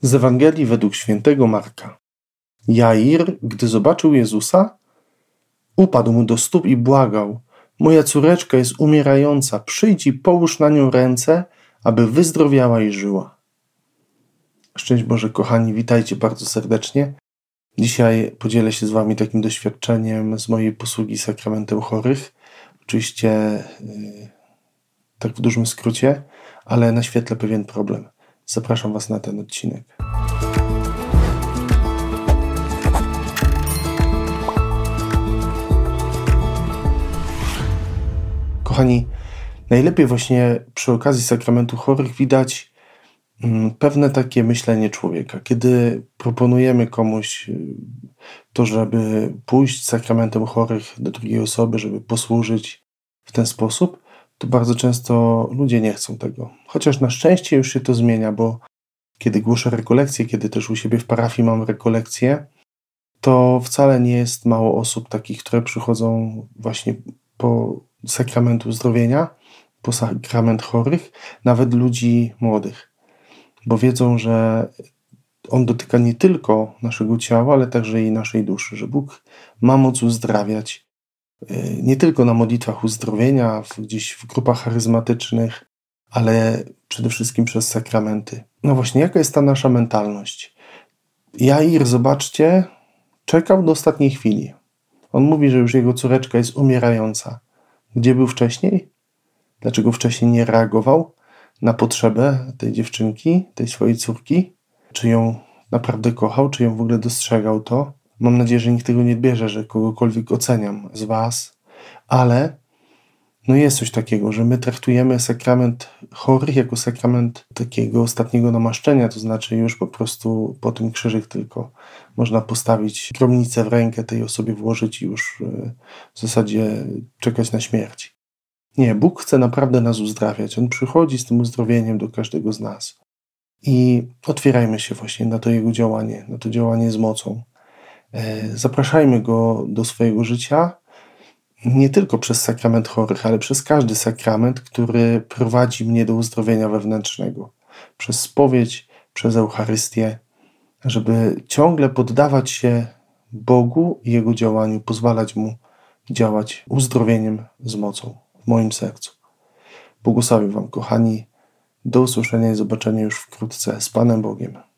Z Ewangelii według świętego Marka. Jair, gdy zobaczył Jezusa, upadł mu do stóp i błagał: Moja córeczka jest umierająca, przyjdź i połóż na nią ręce, aby wyzdrowiała i żyła. Szczęść Boże, kochani, witajcie bardzo serdecznie. Dzisiaj podzielę się z Wami takim doświadczeniem z mojej posługi sakramentem chorych. Oczywiście, yy, tak w dużym skrócie, ale naświetlę pewien problem. Zapraszam Was na ten odcinek. Kochani, najlepiej właśnie przy okazji sakramentu chorych widać mm, pewne takie myślenie człowieka. Kiedy proponujemy komuś y, to, żeby pójść sakramentem chorych do drugiej osoby, żeby posłużyć w ten sposób, to bardzo często ludzie nie chcą tego. Chociaż na szczęście już się to zmienia, bo kiedy głoszę rekolekcje, kiedy też u siebie w parafii mam rekolekcje, to wcale nie jest mało osób takich, które przychodzą właśnie po sakramentu uzdrowienia, po sakrament chorych, nawet ludzi młodych, bo wiedzą, że on dotyka nie tylko naszego ciała, ale także i naszej duszy, że Bóg ma moc uzdrawiać, nie tylko na modlitwach uzdrowienia, gdzieś w grupach charyzmatycznych, ale przede wszystkim przez sakramenty. No właśnie, jaka jest ta nasza mentalność? Jair, zobaczcie, czekał do ostatniej chwili. On mówi, że już jego córeczka jest umierająca. Gdzie był wcześniej? Dlaczego wcześniej nie reagował na potrzebę tej dziewczynki, tej swojej córki? Czy ją naprawdę kochał, czy ją w ogóle dostrzegał to? Mam nadzieję, że nikt tego nie bierze, że kogokolwiek oceniam z Was, ale no jest coś takiego, że my traktujemy sakrament chorych jako sakrament takiego ostatniego namaszczenia, to znaczy już po prostu po tym krzyżyk tylko można postawić gromnicę w rękę tej osobie włożyć i już e, w zasadzie czekać na śmierć. Nie, Bóg chce naprawdę nas uzdrawiać. On przychodzi z tym uzdrowieniem do każdego z nas. I otwierajmy się właśnie na to Jego działanie, na to działanie z mocą. E, zapraszajmy go do swojego życia nie tylko przez sakrament chorych, ale przez każdy sakrament, który prowadzi mnie do uzdrowienia wewnętrznego. Przez spowiedź, przez Eucharystię, żeby ciągle poddawać się Bogu i Jego działaniu, pozwalać Mu działać uzdrowieniem z mocą w moim sercu. Błogosławię Wam, kochani. Do usłyszenia i zobaczenia już wkrótce z Panem Bogiem.